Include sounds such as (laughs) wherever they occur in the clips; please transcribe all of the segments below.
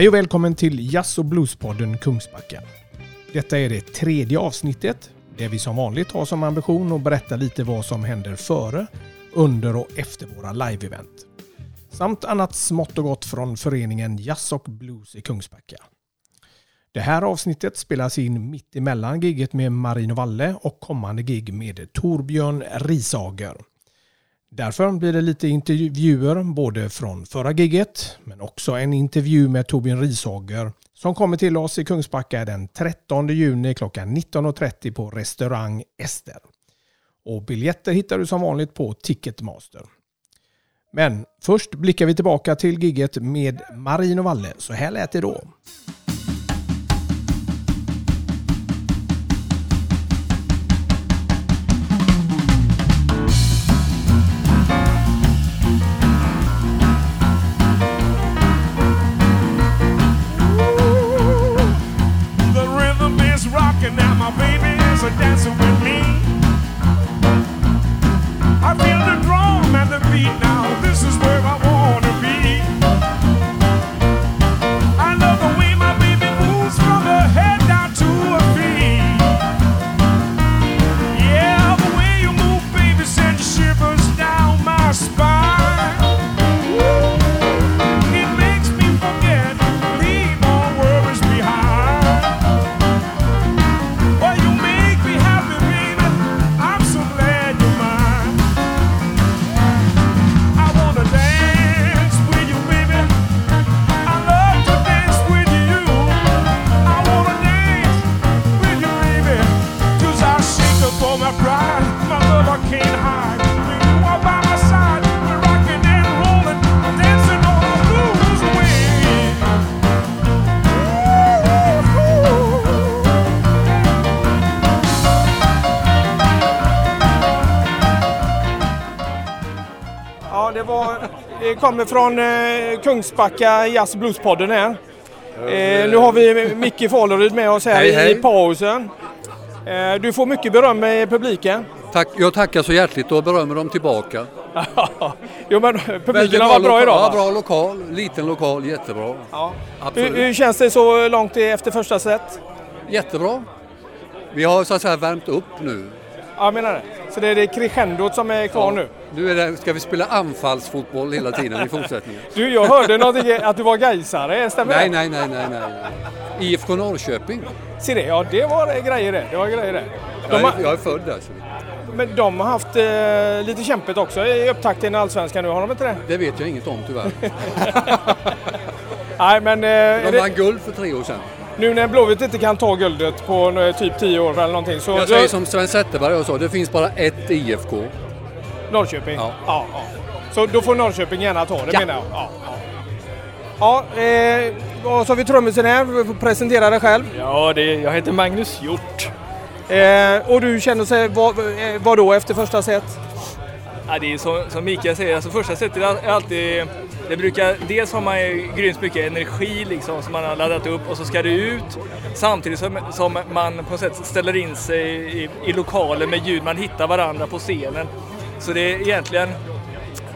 Hej och välkommen till Jazz och Bluespodden Kungsbacka. Detta är det tredje avsnittet där vi som vanligt har som ambition att berätta lite vad som händer före, under och efter våra live-event. Samt annat smått och gott från föreningen Jazz och Blues i Kungsbacka. Det här avsnittet spelas in mitt emellan giget med Marino Valle och kommande gig med Torbjörn Risager. Därför blir det lite intervjuer både från förra giget men också en intervju med Torbjörn Rishager som kommer till oss i Kungsbacka den 13 juni klockan 19.30 på restaurang Ester. Och biljetter hittar du som vanligt på Ticketmaster. Men först blickar vi tillbaka till gigget med Marino Valle. Så här lät det då. Det kommer från eh, Kungsbacka Jazz Bluespodden här. Eh, nu har vi Micke Fåleryd med oss här Hej, hej. i pausen. Eh, du får mycket beröm i publiken. Tack, jag tackar så hjärtligt och berömmer dem tillbaka. (laughs) jo, men publiken har varit bra idag. Ja, va? bra lokal, liten lokal, jättebra. Ja. Hur, hur känns det så långt efter första set? Jättebra. Vi har så att säga värmt upp nu. Ja, jag menar det. Så det är det crescendot som är kvar nu. Nu är det, ska vi spela anfallsfotboll hela tiden i fortsättningen. Du, jag hörde någonting att du var gaisare, stämmer Nej, det? nej, nej, nej, nej. IFK Norrköping. Se det, ja det var grejer det. Det var grejer det. Jag De är, har, jag är född där. Så men de har haft eh, lite kämpigt också i upptakten i Allsvenskan nu, har de inte det? det vet jag inget om tyvärr. (laughs) Nej, men eh, De vann guld för tre år sedan. nu när Blåvitt inte kan ta guldet på eh, typ 10 år eller någonting så... Jag säger som Sven Zetterberg och så, det finns bara ett IFK. Norrköping? Ja. ja. ja. Så då får Norrköping gärna ta det Ja. menar jag? Ja. Ja, ja eh, och så har vi trummisen här. Presentera dig själv. Ja, det, jag heter Magnus Hjort. Eh, och du känner sig vad, eh, vad då efter första set? Ja, det är som, som Mikael säger, alltså första setet är alltid... Det brukar, dels har man grymt mycket energi liksom som man har laddat upp och så ska det ut. Samtidigt som, som man på något sätt ställer in sig i, i lokalen med ljud, man hittar varandra på scenen. Så det är egentligen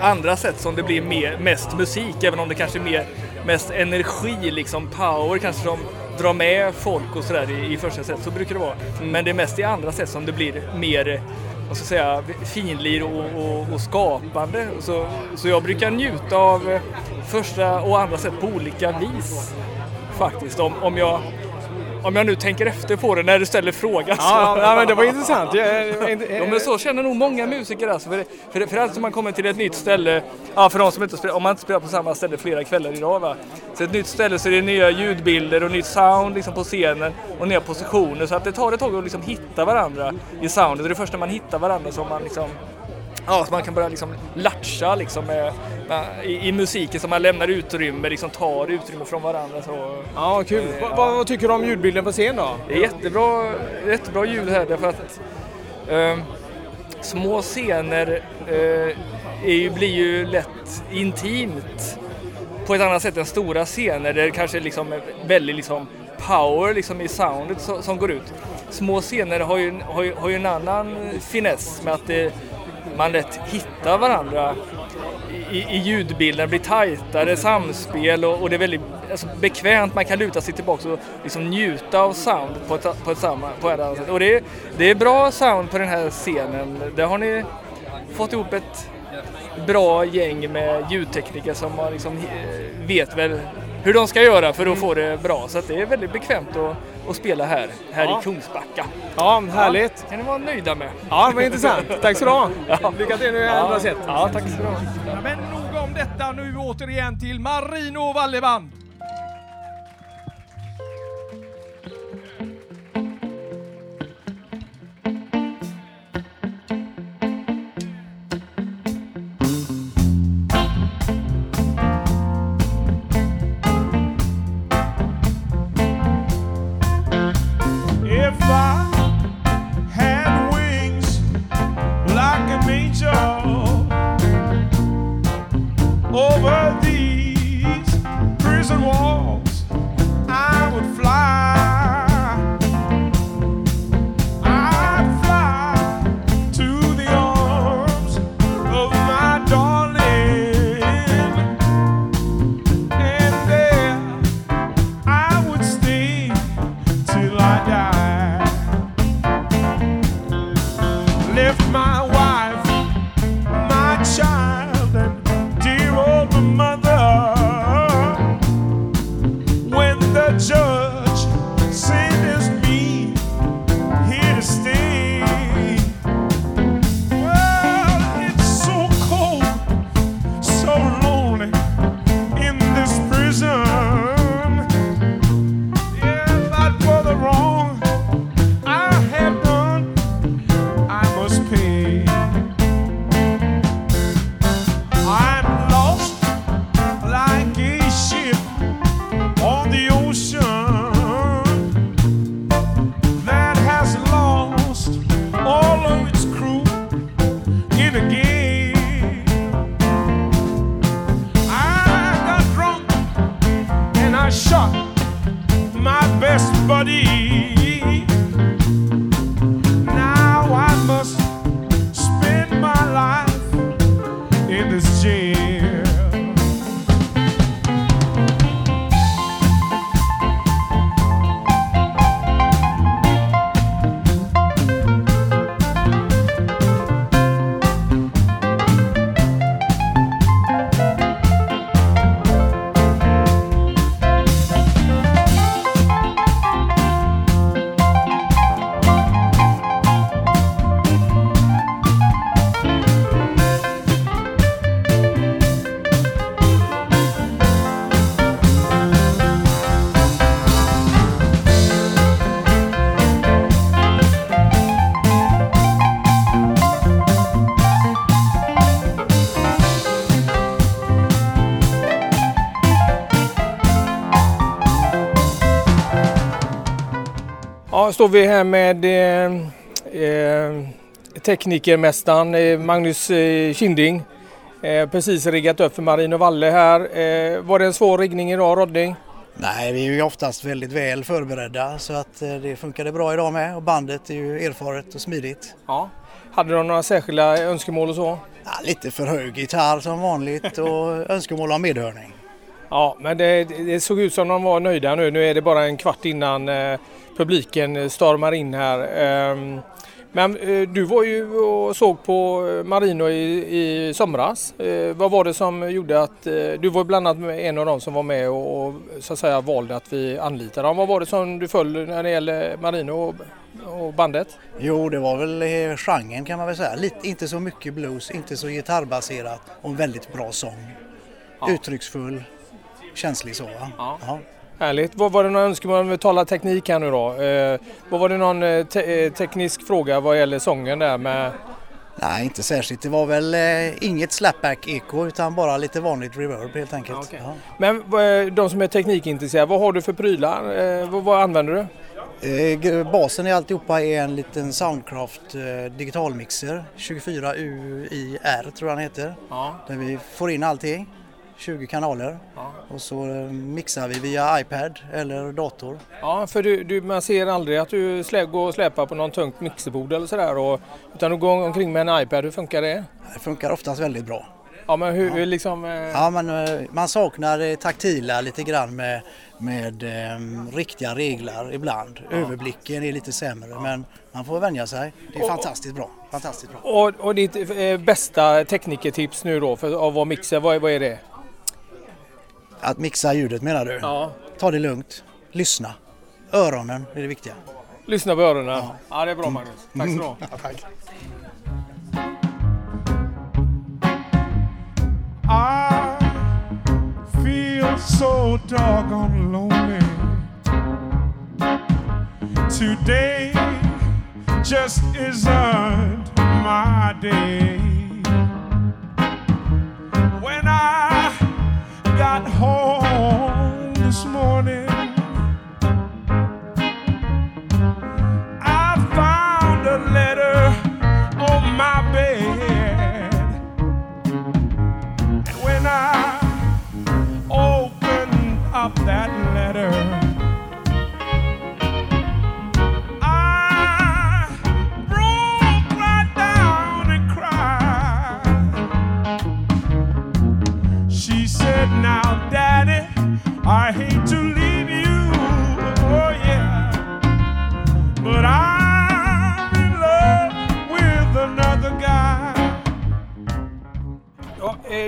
andra sätt som det blir mer, mest musik, även om det kanske är mer, mest energi, liksom power kanske som drar med folk och sådär i, i första set, så brukar det vara. Men det är mest i andra set som det blir mer vad ska säga, finlir och, och, och skapande. Så, så jag brukar njuta av första och andra set på olika vis. Faktiskt, om, om jag om jag nu tänker efter på det när du ställer frågan. Ja, ja, men det var intressant. Ja, men så känner nog många musiker alltså. För, för, för allt som man kommer till ett nytt ställe, ja, för de som inte spelar, om man inte spelar på samma ställe flera kvällar idag va. Så ett nytt ställe så är det nya ljudbilder och nytt sound liksom på scenen och nya positioner. Så att det tar ett tag att liksom hitta varandra i soundet. Det är först när man hittar varandra som man liksom Ja, så man kan börja liksom latcha liksom med, med, i, i musiken så man lämnar utrymme, liksom tar utrymme från varandra. Så. Ja, kul. Eh, Vad, vad, vad tycker du om ljudbilden på scen då? Det är jättebra, jättebra ljud här därför att eh, små scener eh, ju, blir ju lätt intimt på ett annat sätt än stora scener där det kanske liksom är väldigt liksom power liksom i soundet som, som går ut. små scener har ju, har ju, har ju en annan finess med att det, man lätt hittar varandra i, i ljudbilden, blir tajtare samspel och, och det är väldigt alltså, bekvämt. Man kan luta sig tillbaka och liksom njuta av sound på ett, på ett, samma, på ett annat sätt. Och det, är- det är bra sound på den här scenen. Där har ni fått ihop ett bra gäng med ljudtekniker som har liksom, eh, vet väl hur de ska göra för att få det bra. Så det är väldigt bekvämt att, att spela här, här Ja. i Kungsbacka. Ja, härligt. kan ni vara nöjda med. Ja, det var intressant. Tack så du ha. Ja. Lycka till nu i andra set. Ja, tack så du ha. Men nog om detta. Nu återigen till Marino Valleband. Ja, står vi här med eh, eh, teknikermästaren eh, Magnus eh, Kinding. Eh, precis riggat upp för Marino Valle här. Eh, var det en svår riggning idag, Rodding? Nej, vi är ju oftast väldigt väl förberedda så att det funkade bra idag med och bandet är ju erfaret och smidigt. Ja. Hade de några särskilda önskemål och så? Ja, lite för hög gitarr som vanligt och (laughs) önskemål om medhörning. Ja, men det, det såg ut som de var nöjda nu. Nu är det bara en kvart innan publiken stormar in här. Ehm, men eh, du var ju och såg på Marino i, i somras. Eh, vad var det som gjorde att... Eh, du var bland annat en av dem som var med och, och så att säga valde att vi anlitade dem. Vad var det som du föll när det gäller Marino och, och bandet? Jo, det var väl eh, genren kan man väl säga. Lite, inte så mycket blues, inte så gitarrbaserat och väldigt bra sång. Uttrycksfull, känslig så. Ja. Härligt. Vad var det några önskemål om vi talar teknik här nu då? Eh, vad var det någon eh, te- eh, teknisk fråga vad gäller sången där med... Nej, inte särskilt. Det var väl eh, inget slapback-eko utan bara lite vanligt reverb helt enkelt. Okej. Ja. Men eh, de som är teknikintresserade, vad har du för prylar? Eh, vad, vad använder du? Basen i alltihopa är en liten Soundcraft digitalmixer 24UIR tror jag den heter. Ja. Där vi får in allting. 20 kanaler. Och så eh, mixar vi via iPad eller dator. Ja, för du, du, man ser aldrig att du slä, går och släpar på någon tungt mixerbord eller sådär. Och, utan du går omkring med en iPad. Hur funkar det? Det funkar oftast väldigt bra. Ja, men hur, hur liksom... Eh, Ja, men eh, man saknar det taktila lite grann med, med eh, riktiga regler ibland. Överblicken är lite sämre men man får vänja sig. Det är fantastiskt bra. Fantastiskt bra. och, och ditt eh, bästa teknikertips nu då för, av att vara mixer, vad, vad är det? Att mixa ljudet menar du? Ja. Ta det lugnt. Lyssna. Öronen är det viktiga. Lyssna på öronen. Ja, det är bra Magnus. Tack så du ha. tack. I feel so doggone lonely. Today just isn't my day. Got home this morning,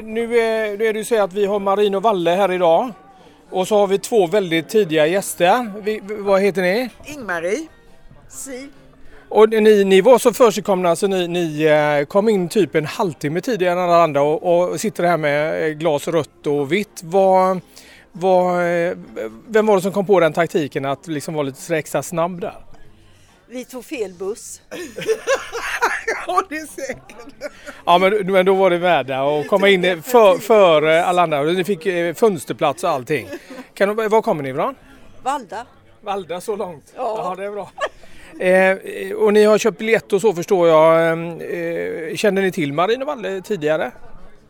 nu, är, nu är det ju så att vi har Marino Valle här idag. Och så har vi två väldigt tidiga gäster. Vi, vad heter ni? Ingmarie. Si. Och ni, ni var så försigkomna så ni, ni eh, kom in typ en halvtimme tidigare än alla andra och, och sitter här med eh, glas rött och vitt. Vad, vad, eh, vem var det som kom på den taktiken att liksom vara lite extra snabb där? Vi tog fel buss. (laughs) ja, det är säkert. Ja men, men då var det värda att komma in för, före alla andra. Ni fick eh, fönsterplats och allting. Kan, du- var kommer ni ifrån? Valda. Valda så långt? Ja. ja det är bra. Eh, och ni har köpt biljett och så förstår jag. Eh, kände ni till Marino Valle tidigare?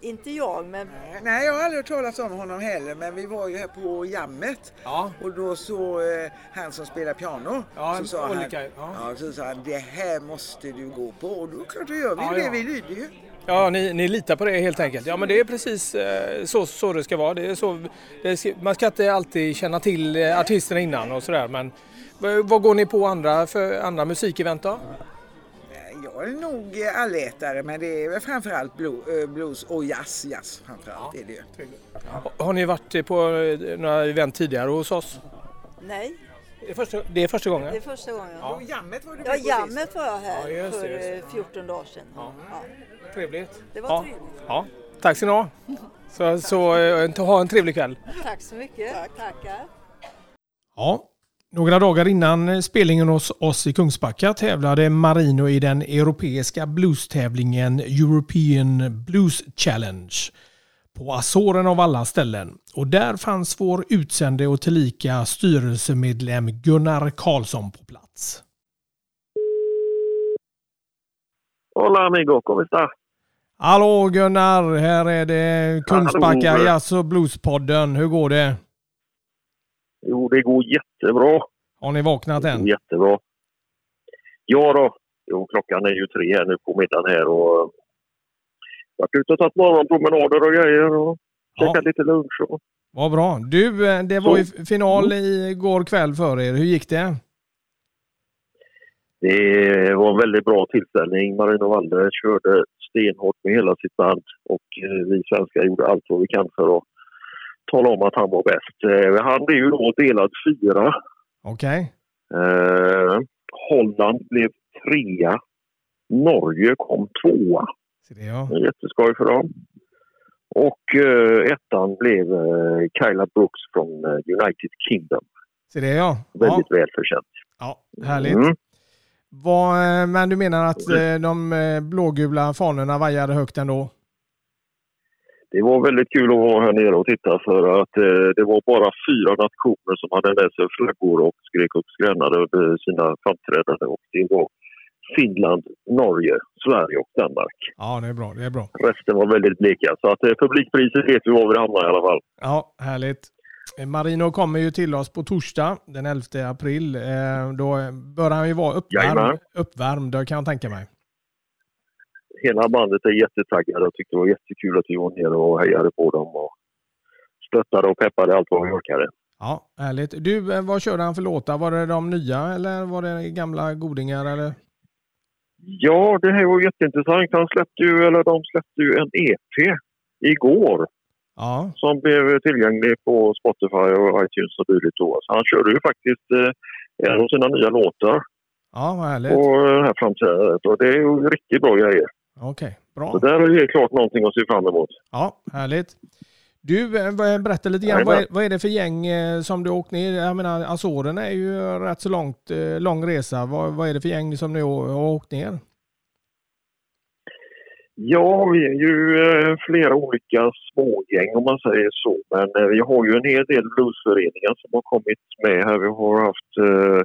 Inte jag, men Nej, jag har aldrig hört talas om honom heller, men vi var ju här på jammet Ja. och då så eh, han som spelar piano, Ja, så, sa han, olika, ja. ja. så sa han det här måste du gå på och då klart då gör vi Ja, det, ja. vi lyder ju. Ja, ni, ni litar på det helt enkelt. Ja, men det är precis eh, så, så det ska vara. Det är så, det ska, man ska inte alltid känna till eh, artisterna innan och sådär. Men vad, vad går ni på andra för andra musikevent då? Jag är nog allätare men det är framförallt eh, blues och jazz, jazz framförallt är det ju. Har ni varit på eh, några event tidigare hos oss? nej. Det är första, det är första gången? Det är första gången. Och jammet var du Ja, jammet var jag här Ja, just för just det. eh, 14 dagar sedan. Ja. Trevligt. Det var ja. trevligt. Ja. Tack ska ni ha. (laughs) Så, så eh, ha en trevlig kväll. Tack så mycket. Tackar. Ja, några dagar innan spelningen hos oss i Kungsbacka tävlade Marino i den europeiska bluestävlingen European Blues Challenge på Azoren av alla ställen. Och där fanns vår utsände och tillika styrelsemedlem Gunnar Karlsson på plats. Hola amigo, ¿cómo estás? Hallå Gunnar, här är det Kungsbacka. Jazz och Bluespodden. Hur går det? Jo, det går jättebra. Har ni vaknat än? jättebra. Ja då. Jo, klockan är ju tre här nu på middagen här och eh, varit ute och tagit morgonpromenader och grejer och Ja. käkat lite lunch. Och, Vad bra. Du, eh, det var ju Så. final i går kväll för er. Hur gick det? det var en väldigt bra tillställning. Marino Valle körde stenhårt med hela sitt band och eh, vi svenskar gjorde allt vad vi kan för att tala om att han var bäst. Eh, Han blev ju då delad fyra. Okej. Eh, Holland blev trea. Norge kom tvåa. Så det ja. Jätteskoj för dem. Och eh, ettan blev eh, Kyla Brooks från eh, United Kingdom. Så det ja. ja. Väldigt välförtjänt. Ja, härligt. Mm. Vad, eh, men du menar att eh, de blågula fanorna vajade högt ändå? Det var väldigt kul att vara här nere och titta för att eh, det var bara fyra nationer som hade med sig flaggor och skrek och skränade under sina framträdanden. Och det var Finland, Norge, Sverige och Danmark. Ja, det är bra. Det är bra. Resten var väldigt bleka. Så att eh, publikpriset vet vi var vi hamnar i alla fall. Ja, härligt. Eh, Marino kommer ju till oss på torsdag den 11 april. Eh, Då bör han ju vara uppvärmd, Jajamän. uppvärmd kan jag tänka mig. Hela bandet är jättetaggade. Jag tyckte det var jättekul att vi var nere och hejade på dem och stöttade och peppade allt vad vi orkade. Ja, härligt. Du, eh, vad körde han för låtar? Var det de nya eller var det gamla godingar? Eller? Ja, det här var jätteintressant. Han släppte ju, eller de släppte ju en EP igår Ja, som blev tillgänglig på Spotify och iTunes och dylikt. Så han körde ju faktiskt eh, en av sina nya låtar ja vad härligt. på det här framträdandet och det är ju riktigt bra grejer. Okej, Så bra. där är det helt klart någonting att se fram emot. Ja, härligt. Du, eh, vad- berätta lite grann. Vad är, vad är det för gäng eh, som du åkt ner? Jag menar, Azorerna är ju rätt så långt, eh, lång resa. Vad, vad är det för gäng som ni har åkt ner? Ja, vi är ju eh, flera olika smågäng om man säger så. Men eh, vi har ju en hel del bluesföreningar som har kommit med här. Vi har haft eh,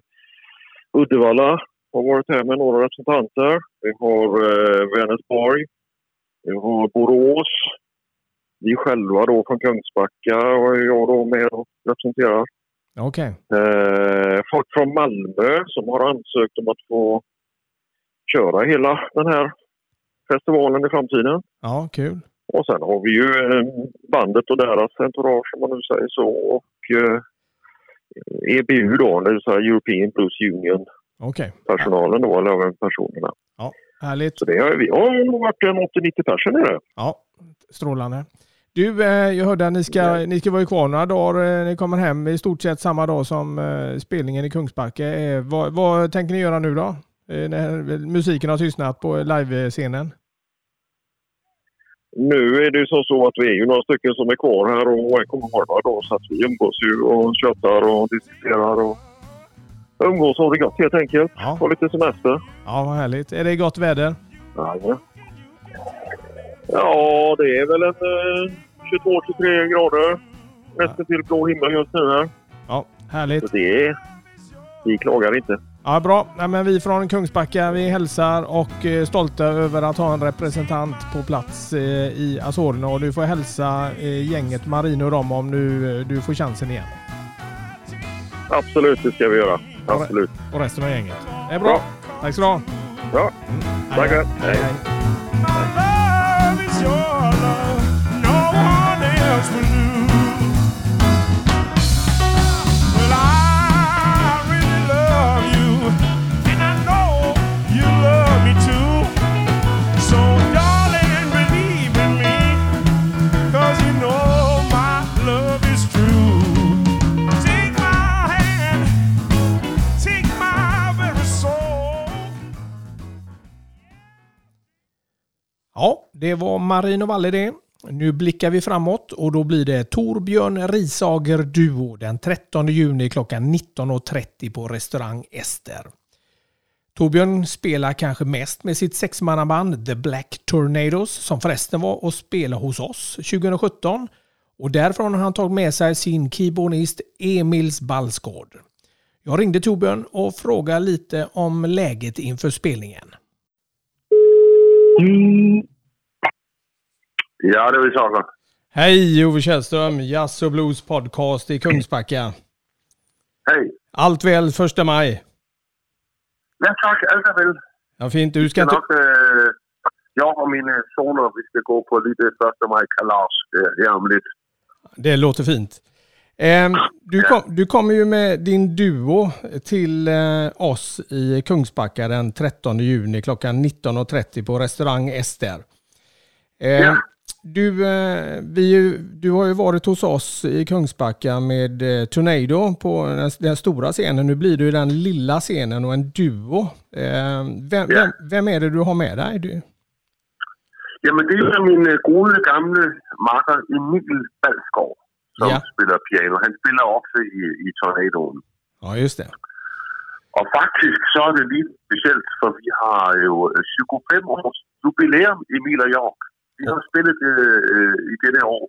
Uddevalla har varit här med några representanter. Vi har eh, Vänersborg. Vi har Borås. Vi själva då från Kungsbacka och jag då med och representerar. Okej, Eh, folk från Malmö som har ansökt om att få köra hela den här festivalen i framtiden. ja kul. Och sen har vi ju eh, bandet och deras entourage om man nu säger så. Och eh, EBU då, det vill säga European Blues Union Okej, personalen då, eller även personerna. härligt. Så det har vi har nog varit en 80-90 personer nere. Ja, strålande. Du, eh, jag hörde att ni ska, ni ska vara kvar några dagar. eh, Ni kommer hem i stort sett samma dag som eh, spelningen i Kungsbacka. Vad, vad tänker ni göra nu då? När musiken har tystnat på livescenen. Nu är det ju som så att vi är ju några stycken som är kvar här och är kommer vara några dagar så att vi umgås ju och tjötar och diskuterar och umgås och har det gott helt enkelt. Ja. Få lite semester. Ja, vad härligt. Är det gott väder? Ja, ja det är väl en eh, 22-23 grader. Nästan till blå himmel just nu här. Ja, härligt. Så det är... Vi klagar inte. Ja, bra. Nej, men vi från Kungsbacka vi hälsar och är stolta över att ha en representant på plats eh, i Azorerna. Och du får hälsa eh, gänget Marino och dem om nu eh, du får chansen igen. Absolut, det ska vi göra. Absolut. Och resten av gänget. Det är bra. Tack så du ha. Ja, tackar. Hej. My love det var Marino Valle det. Nu blickar vi framåt och då blir det Torbjörn Risager Duo den 13 juni klockan 19.30 på restaurang Ester. Torbjörn spelar kanske mest med sitt sexmannaband The Black Tornadoes som förresten var och spelade hos oss 2017. Och därifrån har han tagit med sig sin keyboardist Emils Balsgård. Jag ringde Torbjörn och frågade lite om läget inför spelningen. Mm. Ja, det är saknar. Hej Ove Källström, Jazz och Blues podcast i Kungsbacka. Hej. Allt väl första maj? Ja, tack. Allt är väl. Ja, fint. Du ska inte... øh, jag och mina soner, vi ska gå på lite första maj-kalas här om lite. Det låter fint. Ehm, du, kom, du kommer ju med din duo till eh, oss i Kungsbacka den 13 juni klockan 19.30 på restaurang Ester. Ehm, Ja. Du, eh, vi, du har ju varit hos oss i Kungsbacka med eh, Tornado på den, den stora scenen. Nu blir det ju den lilla scenen och en duo. Ehm, vem, Ja. vem, vem är det du har med dig? Du? Jamen, det är min gode gamle makker Emil Balsgaard, som Ja. spelar piano. Han spelar också i, i Tornadoen. Ja, just det. Och faktiskt så är det lite speciellt, för vi har ju øh, 25 års jubileum, Emil och jag. Vi har spelat øh, øh, i det år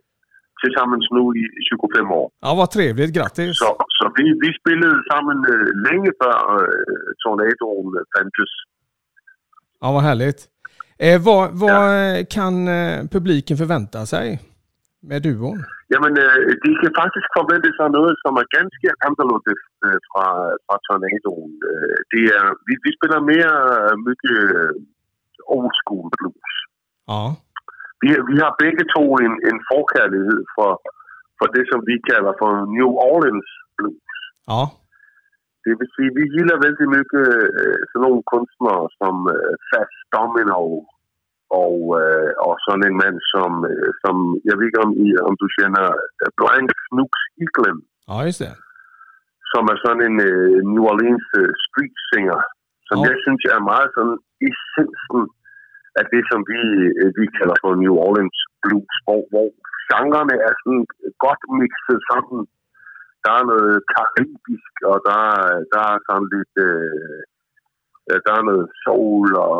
tillsammans nu i 25 år. Ja, vad trevligt. Grattis! Så, så vi, vi spelade samman øh, länge før øh, Tornadoen øh, fandtes. Ja, vad härligt. Eh, vad vad kan eh, publiken förvänta sig med duon? Jamen, øh, de kan faktisk forvente sig noget, som ganske anderledes øh, fra, fra Tornadoen. Øh, det vi, vi spiller mere øh, mycket old school blues. Ja. Vi, vi har begge to en, en forkærlighed for, for det, som vi kalder for New Orleans blues. Ja. Det vil sige, vi gilder vældig mycket øh, sådan nogle kunstnere som øh, Fats Domino og, øh, og sådan en mand som, øh, som jeg ved ikke om, I, om du øh, Blind Snooks Eaglin, Ja, just det. som er sådan en øh, New Orleans øh, street singer, som Ja. jeg synes er meget sådan essensen af det, som vi, øh, vi kalder for New Orleans blues, hvor, hvor genrerne er sådan godt mixet sammen. Der er noget karibisk, og der, er- der er sådan lidt... Øh, der er noget soul, og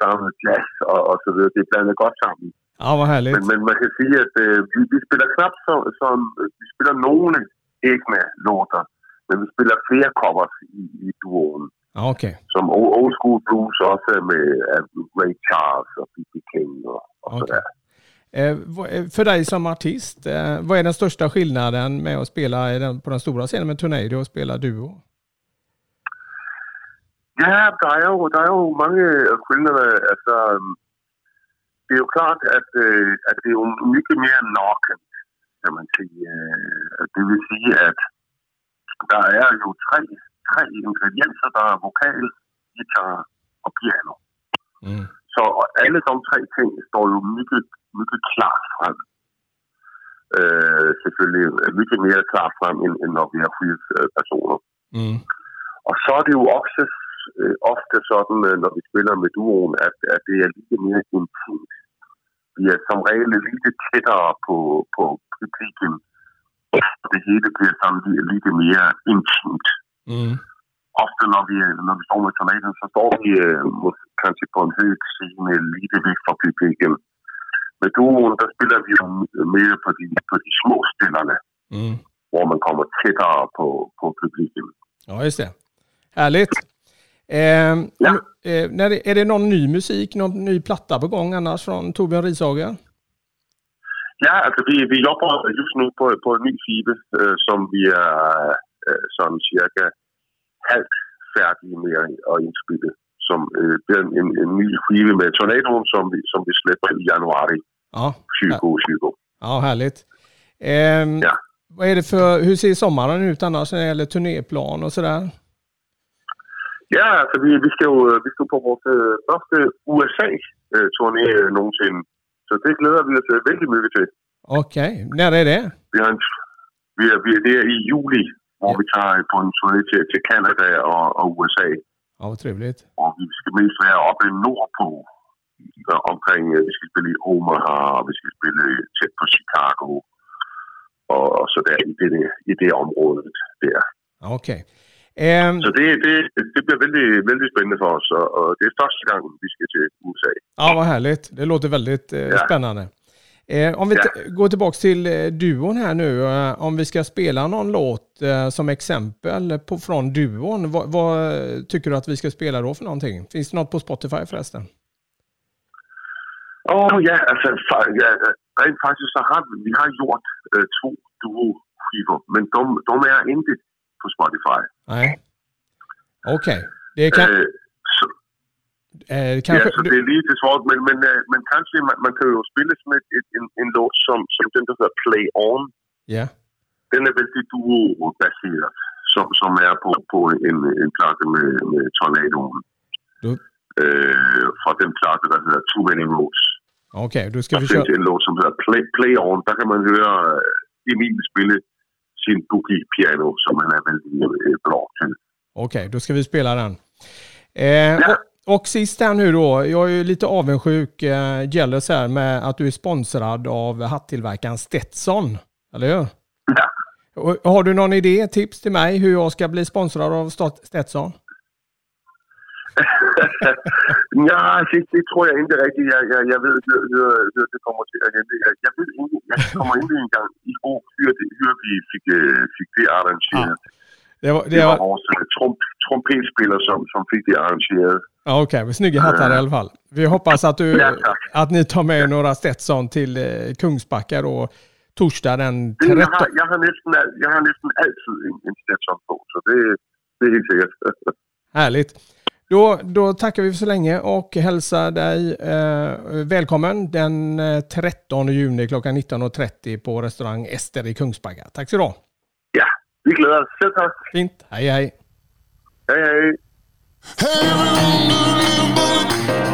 der er noget jazz, og, og så videre. Det er blandet godt sammen. Ja, härligt. Men, men man kan sige, at øh, vi, vi spiller knap som, som... Vi spiller nogle egne låter, men vi spiller flere covers i, i duoen. Ja, okej. Som old, school blues også med uh, Ray Charles og B.B. King og, og Okej. sådär. Eh, eh, för dig som artist, eh, vad är den största skillnaden med att spela den, på den stora scenen med Tornado och spela duo? Ja, der er jo, der er jo mange skillnader. Altså, øhm, det er jo klart, at, øh, at det jo mycket mere naken, kan man. Øh, Det vil sige, at der er jo tre, tre ingredienser. Der er vokal, guitar og piano. Mm. Så alle de tre ting står jo mycket, mycket klart frem. Øh, selvfølgelig mycket mere klart frem, end, end når vi har fire øh, personer. Mm. Og så er det jo også øh, ofte sådan, øh, når vi spiller med duoen, at, at det er lidt mere intimt. Vi er som regel lidt tættere på, på publikum. Det hele bliver sådan lidt, lidt mere intimt. Mm. Ofte når vi, når vi står med tomaten, så står vi øh, mås- kanskje på en høj scene lige væk fra publikum. Med duoen, der spiller vi jo mere på de, på de små stillerne, Mm. hvor man kommer tættere på, på publikum. Ja, just det. Härligt. Eh, Ja. eh, när det, är det någon ny musik, någon ny platta på gång annars från Torbjörn Rishager? Ja, altså vi, vi jobber just nu på, på en ny skive, øh, som vi er øh, sådan cirka halvt færdige med at, indspille. Som øh, bliver en, en, ny skive med Tornadoen, som vi, som vi slipper i januar Ja, 2020. ja härligt. Eh, Ja. Vad är det för, hur ser sommaren ut annars när det gäller turnéplan och sådär? Ja, altså vi, vi, skal jo vi skal på vores øh, første USA-turné øh, nogensinde. Så det glæder vi os øh, vældig mycket til. Okej, när är det? Vi har en, vi er, vi er, det er i juli, hvor vi tager på en turné til, til Canada og, og USA. Ja, vad trevligt. Og vi skal mest være oppe nordpå. Omkring, øh, vi skal spille i Omaha, vi skal spille tæt på Chicago. Og, og så der i det, i det område der. Ja, Okej. Eh, Så det, det, det bliver vældig, vældig spændende for os, og, og det er første gang, vi skal til USA. ja, vad härligt. Det låter väldigt eh, Ja. spännande. Eh, om vi Ja. går tillbaka till eh, duon här nu. Eh, om vi ska spela någon låt eh, som exempel på, från duon. Vad, vad eh, tycker du att vi ska spela då för någonting? Finns det något på Spotify förresten? Åh oh, ja, altså fa- ja, rent faktisk så har vi, vi har gjort øh, to duo-skiver, men de, de er ikke på Spotify. Nej. Okej. Det kan, Øh, eh, ja, kanske... så det lige det svårt, men, men, øh, men kanskje man, man kan jo spille sådan et, et, en, en låt som, som den, der hedder Play On. Ja. Den er vældig duo-baseret, som, som er på, på en, en plade med, med Tornadoen. Du- Øh, fra den plade, der hedder Too Many Roads. Okej, då ska Der vi köra... en låt, som hedder Play, Play On. Der kan man høre øh, Emil spille sin boogie-piano, som han er vældig øh, blå til. Okej, då ska vi spela den. Eh, och, och sist här nu då, jag är ju lite avundsjuk, eh, jealous här med att du är sponsrad av hattillverkaren Stetson. Eller hur? Ja. Och har du någon idé, tips till mig hur jag ska bli sponsrad av Stetson? (laughs) ja, det, det tror jeg ikke rigtigt. Jeg, jeg, jeg ved, hør, hør, hør, det kommer til at hente. Jeg, jeg ved ikke, jeg kommer ikke engang i år, hør, det, hør vi fik, øh, fik det arrangeret. Det var, Det var var, vores øh, trum, trumpetspelare som, som fick det arrangerat. Ja, Okej, okay. snygga hattar i alla fall. Vi hoppas att, du, Ja, att ni tar med några Stetson till eh, Kungsbacka då, torsdag den Det, 13. jag, har, jag, har nästan, jag har nästan alltid en, en Stetson på, så det, det är helt säkert. (laughs) Härligt. Då, då tackar vi för så länge och hälsar dig eh, välkommen den eh, 13 juni klockan 19.30 på restaurang Ester i Kungsbacka. Tack så du ha. Vi gläder oss. Selv tak. Fint. Hej hej. Hej, hej. We'll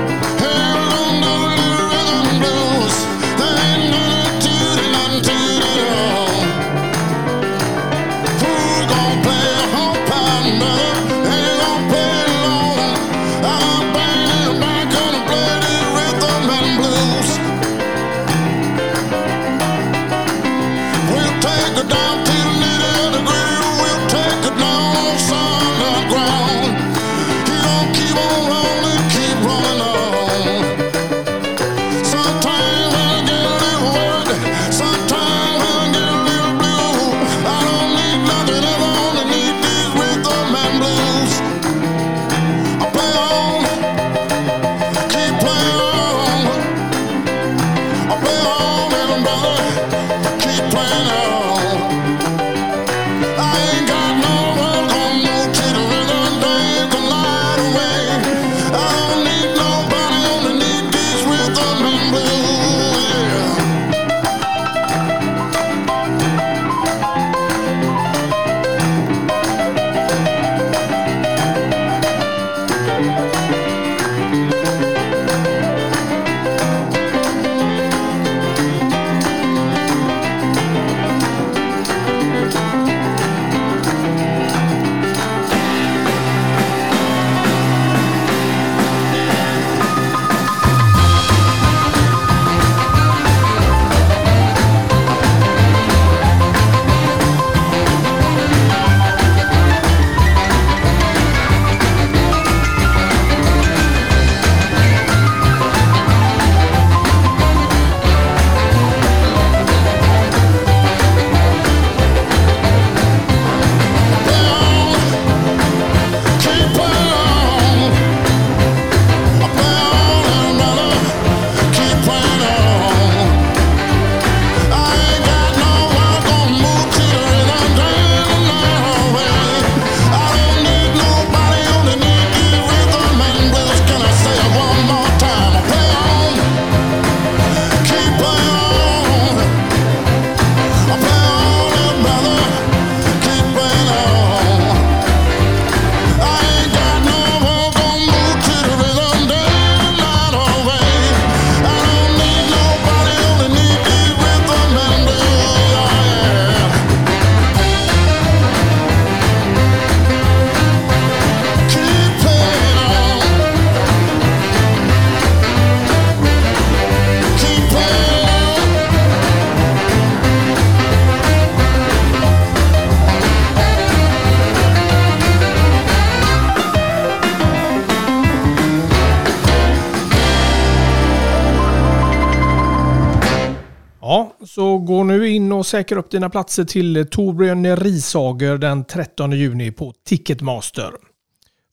så gå nu in och säkra upp dina platser till Torbjörn Risager den 13 juni på Ticketmaster.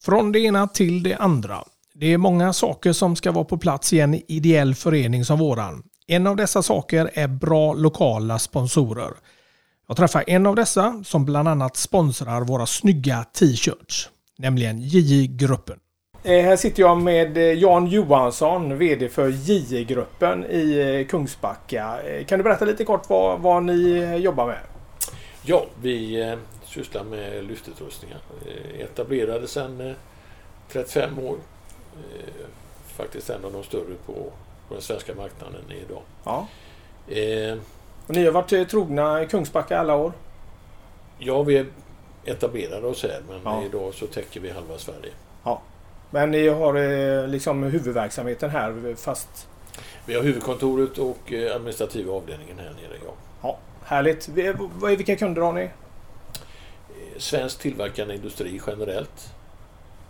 Från det ena till det andra. Det är många saker som ska vara på plats i en ideell förening som våran. En av dessa saker är bra lokala sponsorer. Jag träffar en av dessa som bland annat sponsrar våra snygga t-shirts, nämligen JJ-gruppen. Eh, här sitter jag med eh, Jan Johansson, VD för JJ-gruppen i eh, Kungsbacka. Kan du berätta lite kort vad, vad ni jobbar med? Ja, vi sysslar med lyftutrustningar. Etablerade sedan eh, 35 år. Faktiskt en av de större på, på den svenska marknaden idag. Ja. Eh, Och ni har varit trogna i Kungsbacka alla år? ja, vi etablerade oss här men Ja. idag så täcker vi halva Sverige. Ja. Men ni har eh, liksom huvudverksamheten här fast... Vi har huvudkontoret och eh, administrativa avdelningen här nere. Ja. Ja, härligt. Vad- Vilka kunder har ni? Eh, Svensk tillverkande industri generellt.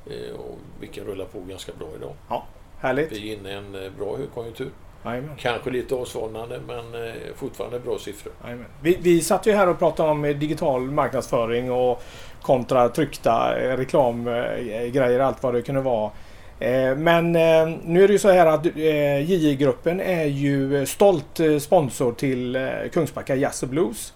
Eh, och vilken rullar på ganska bra idag. Ja, härligt. Vi är inne i en eh, bra högkonjunktur. Jajamän. Kanske lite avsvalnande men eh, fortfarande bra siffror. Jajamän. Vi, vi satt ju här och pratade om eh, digital marknadsföring och kontra tryckta eh, reklamgrejer, allt vad det kunde vara. Men nu är det ju så här att JJ-gruppen är ju stolt sponsor till Kungsbacka Jazz och Blues.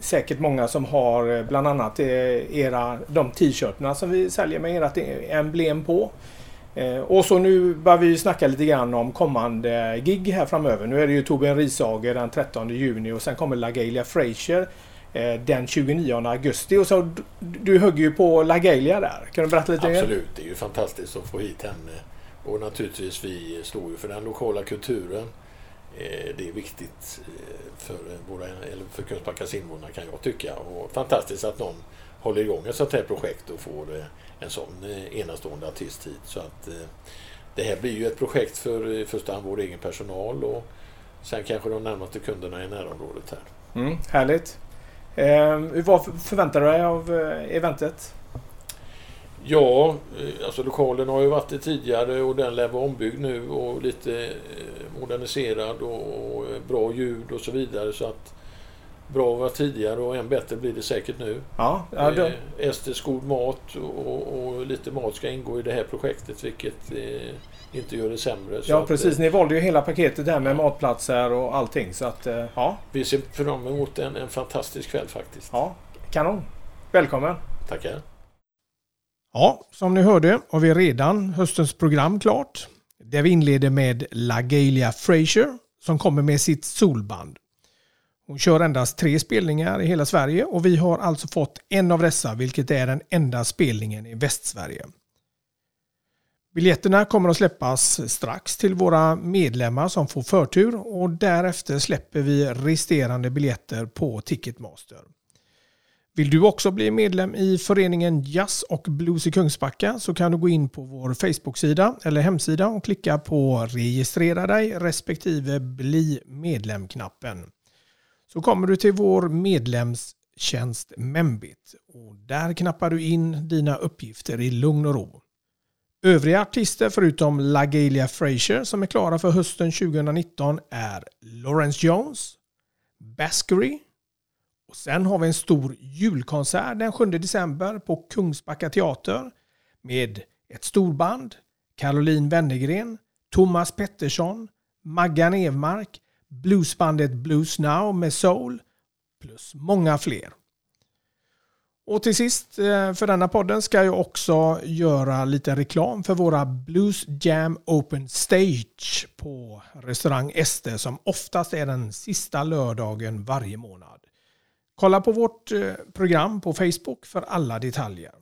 Säkert många som har bland annat era, de t-shirtarna som vi säljer med ert emblem på. Eh, Och så nu börjar vi snacka lite grann om kommande gig här framöver. Nu är det ju Torbjörn Risager den 13 juni och sen kommer LaGalia Frazier eh, den 29 augusti. Och så du högg ju på LaGalia där. Kan du berätta lite? mer? Absolut, det är ju fantastiskt att få hit henne. Och naturligtvis vi står ju för den lokala kulturen. Eh, det är viktigt eh, för, våra, eller för Kungsbackas invånare kan jag tycka. Och fantastiskt att någon håller igång ett sånt här projekt och får eh, en sån enastående artist hit. Så att det här blir ju ett projekt för i första hand vår egen personal och sen kanske de närmaste kunderna i närområdet här. Mm, härligt. Eh, vad förväntar du dig av eventet? Ja, eh, alltså lokalen har ju varit det tidigare och den lär vara ombyggd nu och lite eh, moderniserad och och bra ljud och så vidare. Så att bra var tidigare och än bättre blir det säkert nu. Ja, ja, Eh, Estes god mat och, och lite mat ska ingå i det här projektet vilket eh, inte gör det sämre. Ja att, precis, eh, ni valde ju hela paketet där med matplatser och allting. Så att, eh, ja. Vi ser fram emot en, en fantastisk kväll faktiskt. Ja, kanon. Välkommen. Tackar. Ja, som ni hörde har vi redan höstens program klart. Där vi inleder med LaGalia Frazier som kommer med sitt solband. Hon kör endast tre spelningar i hela Sverige och vi har alltså fått en av dessa vilket är den enda spelningen i Västsverige. Biljetterna kommer att släppas strax till våra medlemmar som får förtur och därefter släpper vi resterande biljetter på Ticketmaster. Vill du också bli medlem i föreningen Jazz och Blues i Kungsbacka så kan du gå in på vår Facebook-sida eller hemsida och klicka på registrera dig respektive bli medlem-knappen. Så kommer du till vår medlemstjänst Membit och där knappar du in dina uppgifter i lugn och ro. Övriga artister förutom LaGalia Frazier som är klara för hösten 2019 är Lawrence Jones, Baskery, och sen har vi en stor julkonsert den 7 december på Kungsbacka teater med ett storband, Caroline Wennergren, Thomas Pettersson, Maggan Evmark, bluesbandet Blues Now med Soul plus många fler. Och till sist eh, för denna podden ska jag också göra lite reklam för våra Blues Jam Open Stage på restaurang Este som oftast är den sista lördagen varje månad. Kolla på vårt eh, program på Facebook för alla detaljer.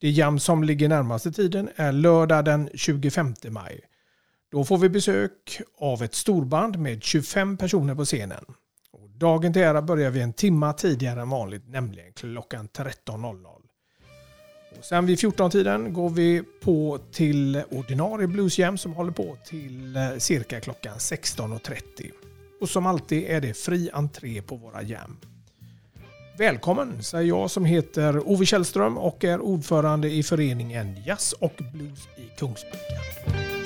Det jam som ligger närmaste tiden är lördag den 25 maj. Då får vi besök av ett storband med 25 personer på scenen. Och dagen till ära börjar vi en timma tidigare än vanligt, nämligen klockan 13.00. Och sen vid 14-tiden går vi på till ordinarie bluesjam som håller på till eh, cirka klockan 16.30. Och som alltid är det fri entré på våra jam. Välkommen säger jag som heter Ove Källström och är ordförande i föreningen Jazz och Blues i Kungsbacka.